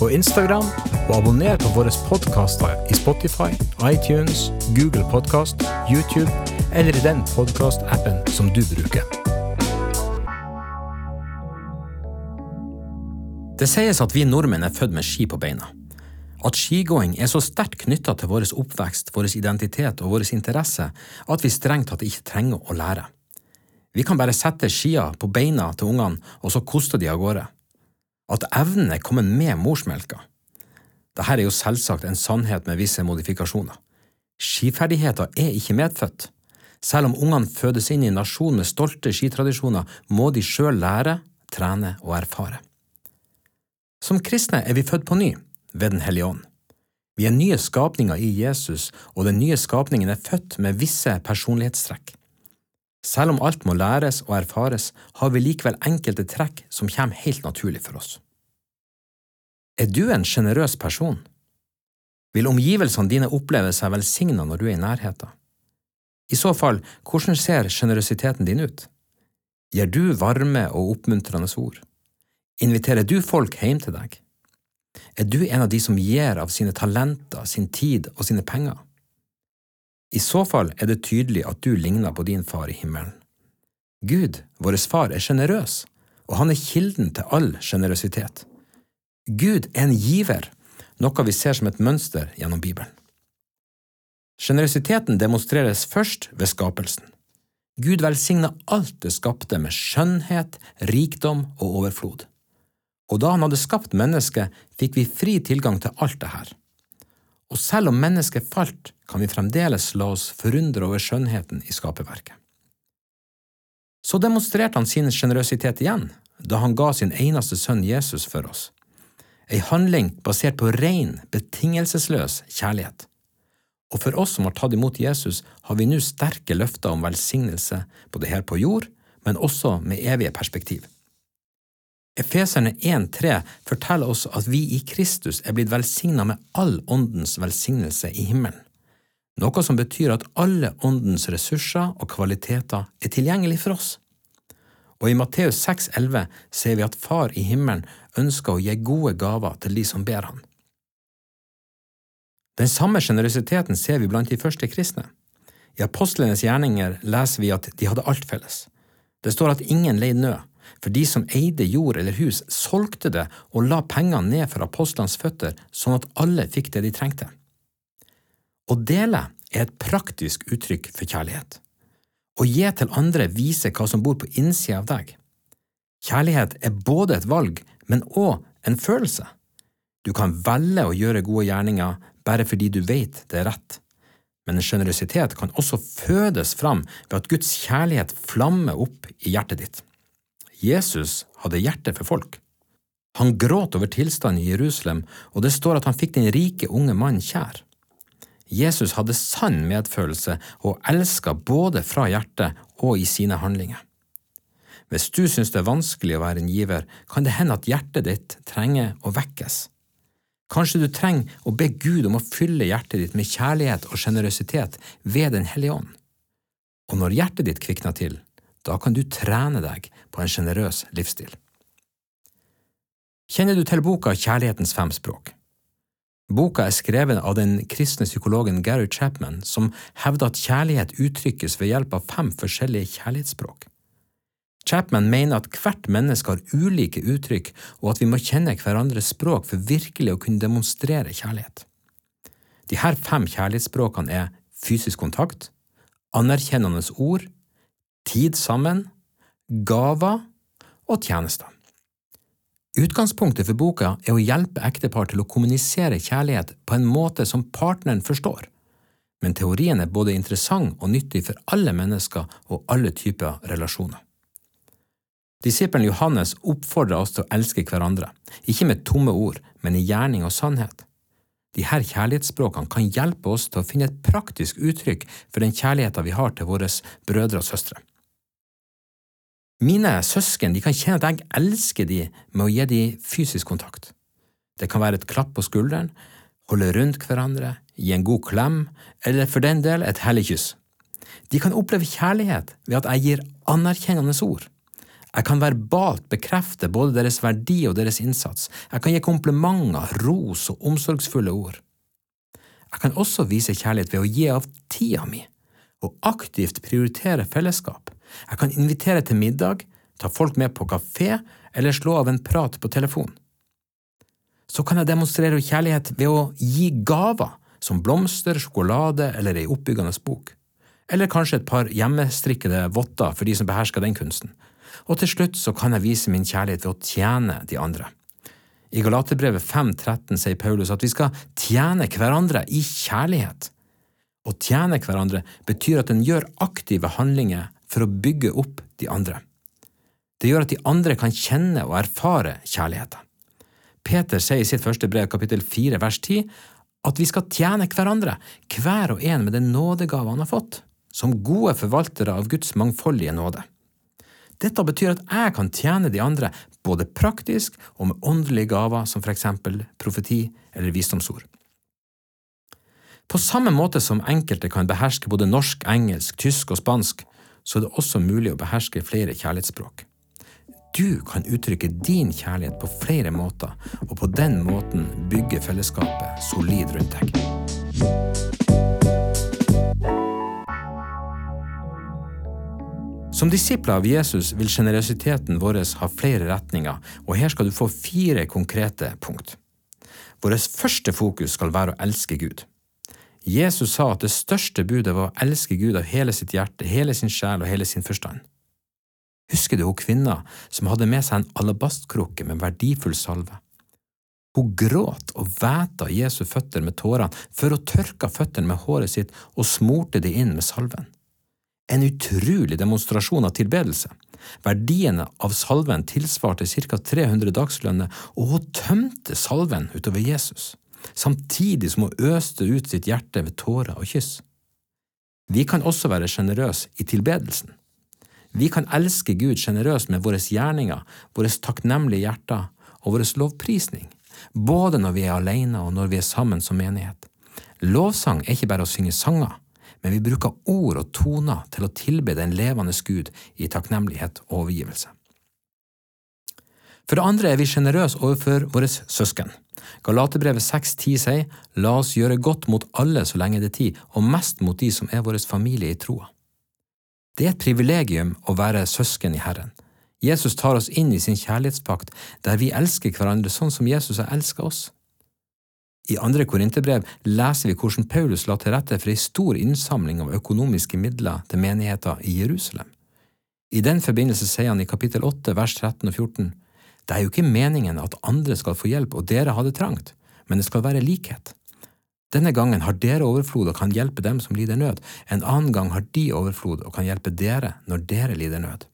og Instagram, og abonner på våre podkaster i Spotify, iTunes, Google Podkast, YouTube eller i den podkastappen som du bruker. Det sies at vi nordmenn er født med ski på beina. At skigåing er så sterkt knytta til vår oppvekst, vår identitet og vår interesse at vi strengt tatt ikke trenger å lære. Vi kan bare sette skia på beina til ungene, og så koste de av gårde. At evnen er kommet med morsmelka. Dette er jo selvsagt en sannhet med visse modifikasjoner. Skiferdigheter er ikke medfødt. Selv om ungene fødes inn i en nasjon med stolte skitradisjoner, må de sjøl lære, trene og erfare. Som kristne er vi født på ny, ved Den hellige ånd. Vi er nye skapninger i Jesus, og den nye skapningen er født med visse personlighetstrekk. Selv om alt må læres og erfares, har vi likevel enkelte trekk som kommer helt naturlig for oss. Er du en sjenerøs person? Vil omgivelsene dine oppleve seg velsigna når du er i nærheten? I så fall, hvordan ser sjenerøsiteten din ut? Gir du varme og oppmuntrende ord? Inviterer du folk hjem til deg? Er du en av de som gir av sine talenter, sin tid og sine penger? I så fall er det tydelig at du ligner på din far i himmelen. Gud, vår far, er sjenerøs, og han er kilden til all sjenerøsitet. Gud er en giver, noe vi ser som et mønster gjennom Bibelen. Sjenerøsiteten demonstreres først ved skapelsen. Gud velsigna alt det skapte med skjønnhet, rikdom og overflod. Og da han hadde skapt mennesket, fikk vi fri tilgang til alt det her. Og selv om mennesket falt, kan vi fremdeles la oss forundre over skjønnheten i skaperverket. Så demonstrerte han sin sjenerøsitet igjen da han ga sin eneste sønn Jesus for oss. Ei handling basert på ren, betingelsesløs kjærlighet. Og for oss som har tatt imot Jesus, har vi nå sterke løfter om velsignelse, både her på jord, men også med evige perspektiv. Efeserne 1,3 forteller oss at vi i Kristus er blitt velsigna med all åndens velsignelse i himmelen, noe som betyr at alle åndens ressurser og kvaliteter er tilgjengelig for oss. Og i Matteus 6,11 ser vi at Far i himmelen ønsker å gi gode gaver til de som ber Han. Den samme sjenerøsiteten ser vi blant de første kristne. I apostlenes gjerninger leser vi at de hadde alt felles. Det står at ingen leide nød, for de som eide jord eller hus, solgte det og la pengene ned for apostlenes føtter, sånn at alle fikk det de trengte. Å dele er et praktisk uttrykk for kjærlighet. Å gi til andre viser hva som bor på innsida av deg. Kjærlighet er både et valg, men òg en følelse. Du kan velge å gjøre gode gjerninger bare fordi du vet det er rett, men en sjenerøsitet kan også fødes fram ved at Guds kjærlighet flammer opp i hjertet ditt. Jesus hadde hjerte for folk. Han gråt over tilstanden i Jerusalem, og det står at han fikk den rike unge mannen kjær. Jesus hadde sann medfølelse og elska både fra hjertet og i sine handlinger. Hvis du syns det er vanskelig å være en giver, kan det hende at hjertet ditt trenger å vekkes. Kanskje du trenger å be Gud om å fylle hjertet ditt med kjærlighet og sjenerøsitet ved Den hellige ånd. Og når hjertet ditt kvikner til, da kan du trene deg på en sjenerøs livsstil. Kjenner du til boka Kjærlighetens fem språk? Boka er skrevet av den kristne psykologen Gary Chapman, som hevder at kjærlighet uttrykkes ved hjelp av fem forskjellige kjærlighetsspråk. Chapman mener at hvert menneske har ulike uttrykk, og at vi må kjenne hverandres språk for virkelig å kunne demonstrere kjærlighet. De her fem kjærlighetsspråkene er fysisk kontakt, anerkjennende ord, tid sammen, gaver og tjenester. Utgangspunktet for boka er å hjelpe ektepar til å kommunisere kjærlighet på en måte som partneren forstår, men teorien er både interessant og nyttig for alle mennesker og alle typer relasjoner. Disippelen Johannes oppfordrer oss til å elske hverandre, ikke med tomme ord, men i gjerning og sannhet. De her kjærlighetsspråkene kan hjelpe oss til å finne et praktisk uttrykk for den kjærligheten vi har til våre brødre og søstre. Mine søsken de kan kjenne at jeg elsker de med å gi de fysisk kontakt. Det kan være et klapp på skulderen, holde rundt hverandre, gi en god klem, eller for den del et hellig kyss. De kan oppleve kjærlighet ved at jeg gir anerkjennende ord. Jeg kan verbalt bekrefte både deres verdi og deres innsats. Jeg kan gi komplimenter, ros og omsorgsfulle ord. Jeg kan også vise kjærlighet ved å gi av tida mi, og aktivt prioritere fellesskap. Jeg kan invitere til middag, ta folk med på kafé eller slå av en prat på telefon. Så kan jeg demonstrere kjærlighet ved å gi gaver, som blomster, sjokolade eller ei oppbyggende bok. Eller kanskje et par hjemmestrikkede votter for de som behersker den kunsten. Og til slutt så kan jeg vise min kjærlighet ved å tjene de andre. I Galaterbrevet 5.13 sier Paulus at vi skal tjene hverandre i kjærlighet. Å tjene hverandre betyr at en gjør aktive handlinger for å bygge opp de andre. Det gjør at de andre kan kjenne og erfare kjærligheten. Peter sier i sitt første brev, kapittel 4, vers 10, at vi skal tjene hverandre, hver og en med den nådegave han har fått, som gode forvaltere av Guds mangfoldige nåde. Dette betyr at jeg kan tjene de andre både praktisk og med åndelige gaver som for eksempel profeti eller visdomsord. På samme måte som enkelte kan beherske både norsk, engelsk, tysk og spansk, så er det også mulig å beherske flere kjærlighetsspråk. Du kan uttrykke din kjærlighet på flere måter, og på den måten bygge fellesskapet solid rundt deg. Som disipler av Jesus vil sjenerøsiteten vår ha flere retninger, og her skal du få fire konkrete punkt. Vårt første fokus skal være å elske Gud. Jesus sa at det største budet var å elske Gud av hele sitt hjerte, hele sin sjel og hele sin forstand. Husker du hun kvinna som hadde med seg en alabastkrukke med verdifull salve? Hun gråt og væta Jesu føtter med tårene før hun tørka føttene med håret sitt og smurte de inn med salven. En utrolig demonstrasjon av tilbedelse. Verdiene av salven tilsvarte ca 300 dagslønner, og hun tømte salven utover Jesus, samtidig som hun øste ut sitt hjerte ved tårer og kyss. Vi kan også være sjenerøse i tilbedelsen. Vi kan elske Gud sjenerøst med våre gjerninger, våre takknemlige hjerter og vår lovprisning, både når vi er alene og når vi er sammen som menighet. Lovsang er ikke bare å synge sanger, men vi bruker ord og toner til å tilbe den levende Gud i takknemlighet og overgivelse. For det andre er vi sjenerøse overfor våre søsken. Galaterbrevet 6.10 sier, La oss gjøre godt mot alle så lenge det er tid, og mest mot de som er vår familie i troa. Det er et privilegium å være søsken i Herren. Jesus tar oss inn i sin kjærlighetspakt, der vi elsker hverandre sånn som Jesus har elsket oss. I andre korinterbrev leser vi hvordan Paulus la til rette for ei stor innsamling av økonomiske midler til menigheter i Jerusalem. I den forbindelse sier han i kapittel 8 vers 13 og 14, Det er jo ikke meningen at andre skal få hjelp og dere har det trangt, men det skal være likhet. Denne gangen har dere overflod og kan hjelpe dem som lider nød, en annen gang har de overflod og kan hjelpe dere når dere lider nød.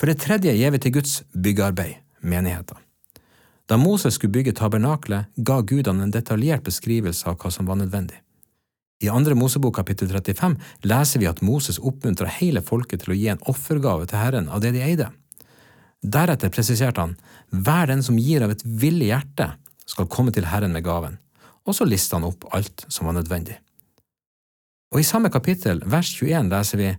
For det tredje gir vi til Guds byggearbeid, menigheten. Da Moses skulle bygge tabernaklet, ga gudene en detaljert beskrivelse av hva som var nødvendig. I andre Mosebok kapittel 35 leser vi at Moses oppmuntra hele folket til å gi en offergave til Herren av det de eide. Deretter presiserte han, hver den som gir av et villig hjerte, skal komme til Herren med gaven, og så listet han opp alt som var nødvendig. Og i samme kapittel, vers 21, leser vi,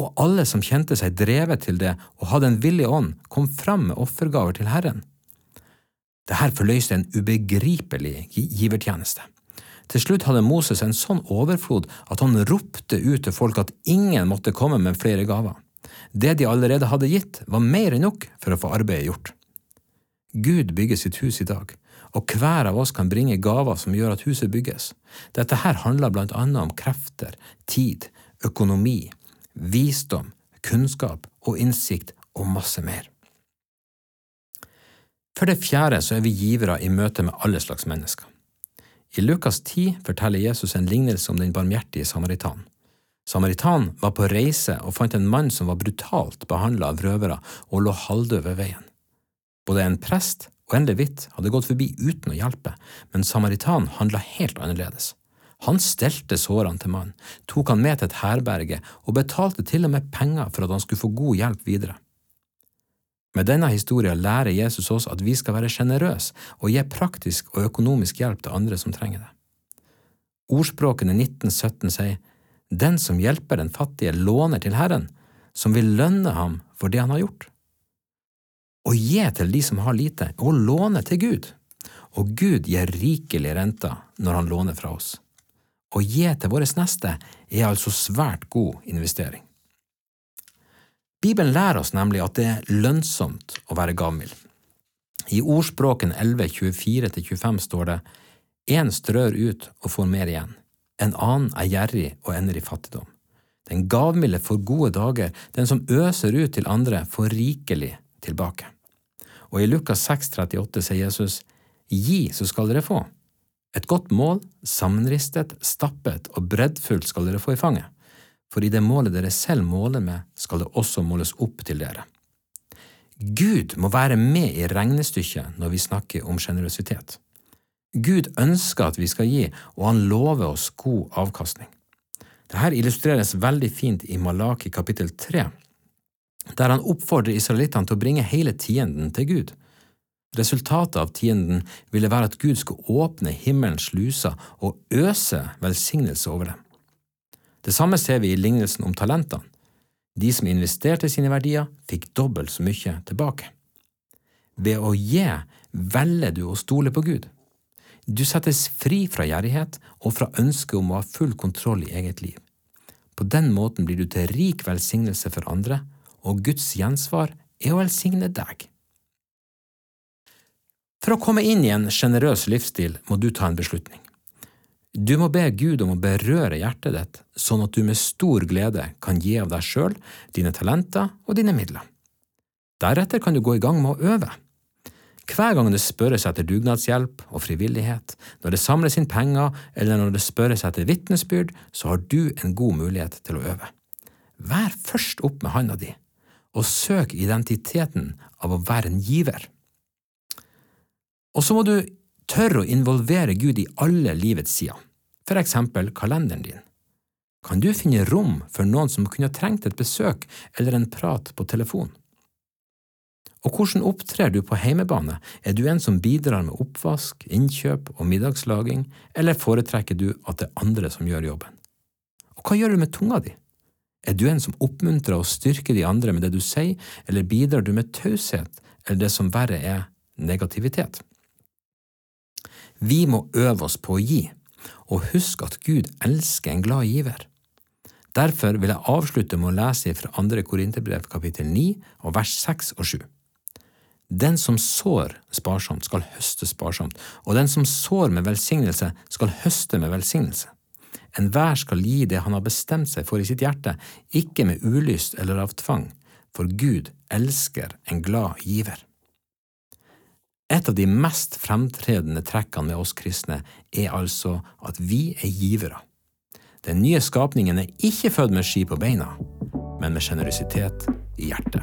og alle som kjente seg drevet til det og hadde en villig ånd, kom fram med offergaver til Herren. Dette forløste en ubegripelig givertjeneste. Til slutt hadde Moses en sånn overflod at han ropte ut til folk at ingen måtte komme med flere gaver. Det de allerede hadde gitt, var mer enn nok for å få arbeidet gjort. Gud bygger sitt hus i dag, og hver av oss kan bringe gaver som gjør at huset bygges. Dette her handler blant annet om krefter, tid, økonomi, visdom, kunnskap og innsikt og masse mer. For det fjerde så er vi givere i møte med alle slags mennesker. I Lukas 10 forteller Jesus en lignelse om den barmhjertige samaritan. Samaritanen var på reise og fant en mann som var brutalt behandla av røvere og lå halvdød ved veien. Både en prest og en levitt hadde gått forbi uten å hjelpe, men samaritanen handla helt annerledes. Han stelte sårene til mannen, tok han med til et herberge og betalte til og med penger for at han skulle få god hjelp videre. Med denne historien lærer Jesus oss at vi skal være sjenerøse og gi praktisk og økonomisk hjelp til andre som trenger det. Ordspråkene 1917 sier Den som hjelper den fattige, låner til Herren, som vil lønne ham for det han har gjort. Å gi til de som har lite, å låne til Gud, og Gud gir rikelig renter når han låner fra oss. Å gi til våres neste er altså svært god investering. Bibelen lærer oss nemlig at det er lønnsomt å være gavmild. I ordspråken 11.24-25 står det En strør ut og får mer igjen, en annen er gjerrig og ender i fattigdom. Den gavmilde får gode dager, den som øser ut til andre, får rikelig tilbake. Og i Lukas 6,38 sier Jesus, Gi, så skal dere få. Et godt mål, sammenristet, stappet og breddfullt skal dere få i fanget, for i det målet dere selv måler med, skal det også måles opp til dere. Gud må være med i regnestykket når vi snakker om sjenerøsitet. Gud ønsker at vi skal gi, og han lover oss god avkastning. Dette illustreres veldig fint i Malaki kapittel 3, der han oppfordrer israelittene til å bringe hele tienden til Gud. Resultatet av tienden ville være at Gud skulle åpne himmelens sluser og øse velsignelse over dem. Det samme ser vi i lignelsen om talentene. De som investerte sine verdier, fikk dobbelt så mye tilbake. Ved å gi velger du å stole på Gud. Du settes fri fra gjerrighet og fra ønsket om å ha full kontroll i eget liv. På den måten blir du til rik velsignelse for andre, og Guds gjensvar er å velsigne deg. For å komme inn i en sjenerøs livsstil må du ta en beslutning. Du må be Gud om å berøre hjertet ditt, sånn at du med stor glede kan gi av deg sjøl, dine talenter og dine midler. Deretter kan du gå i gang med å øve. Hver gang det spørres etter dugnadshjelp og frivillighet, når det samles inn penger eller når det spørres etter vitnesbyrd, så har du en god mulighet til å øve. Vær først opp med handa di, og søk identiteten av å være en giver. Og så må du tørre å involvere Gud i alle livets sider, for eksempel kalenderen din. Kan du finne rom for noen som kunne trengt et besøk eller en prat på telefon? Og hvordan opptrer du på heimebane, er du en som bidrar med oppvask, innkjøp og middagslaging, eller foretrekker du at det er andre som gjør jobben? Og hva gjør du med tunga di? Er du en som oppmuntrer og styrker de andre med det du sier, eller bidrar du med taushet, eller det som verre er, negativitet? Vi må øve oss på å gi, og husk at Gud elsker en glad giver. Derfor vil jeg avslutte med å lese fra andre Korinterbrev kapittel 9 og vers 6 og 7. Den som sår sparsomt, skal høste sparsomt, og den som sår med velsignelse, skal høste med velsignelse. Enhver skal gi det han har bestemt seg for i sitt hjerte, ikke med ulyst eller av tvang, for Gud elsker en glad giver. Et av de mest fremtredende trekkene med oss kristne er altså at vi er givere. Den nye skapningen er ikke født med ski på beina, men med sjenerøsitet i hjertet.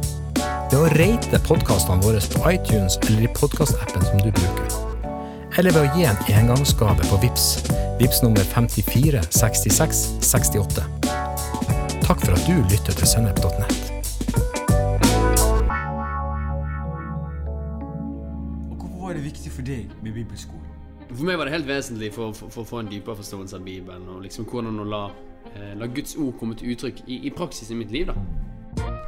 ved å rate podkastene våre på iTunes eller i podkastappen som du bruker. Eller ved å gi en engangsgave på VIPS, VIPS nummer 54 66 68. Takk for at du lytter til sennep.net. Hvorfor var det viktig for deg med bibelskolen? For meg var det helt vesentlig for, for, for å få en dypere forståelse av Bibelen, og liksom hvordan å la, eh, la Guds ord komme til uttrykk i, i praksis i mitt liv. da.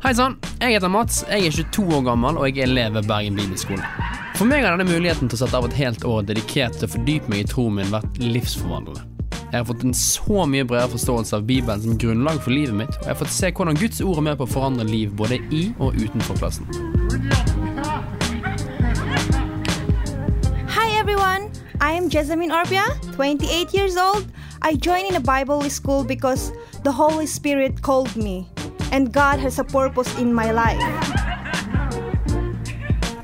Hei sann, jeg heter Mats, jeg er 22 år gammel og jeg er elev ved Bergen bibelskole. For meg har denne muligheten til å sette av et helt år dedikert til å fordype meg i troen min vært livsforvandlende. Jeg har fått en så mye bredere forståelse av Bibelen som grunnlag for livet mitt, og jeg har fått se hvordan Guds ord er med på å forandre liv både i og utenfor klassen. Hi everyone! I am Jessamine Orbia, 28 years old. I joined in a Bible school because the Holy Spirit called me, and God has a purpose in my life.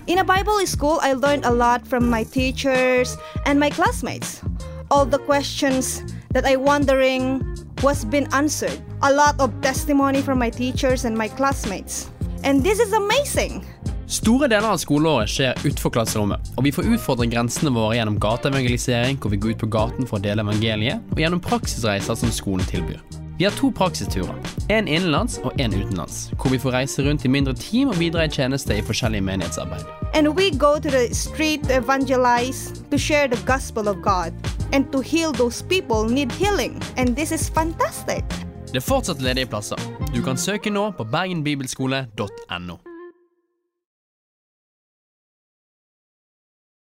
In a Bible school, I learned a lot from my teachers and my classmates. All the questions that I wondering was been answered. A lot of testimony from my teachers and my classmates. And this is amazing. Store deler av skoleåret skjer utenfor klasserommet, og vi får utfordre grensene våre gjennom gateevangelisering, hvor vi går ut på gaten for å dele evangeliet, og gjennom praksisreiser som skolen tilbyr. Vi har to praksisturer, en innenlands og en utenlands, hvor vi får reise rundt i mindre team og bidra i tjeneste i forskjellige menighetsarbeid. And we go to the street to evangelize, to share the gospel of God, and to heal those people need healing. And this is fantastic. Det er fortsatt ledige plasser. Du kan søke nå på bergenbibelskole.no.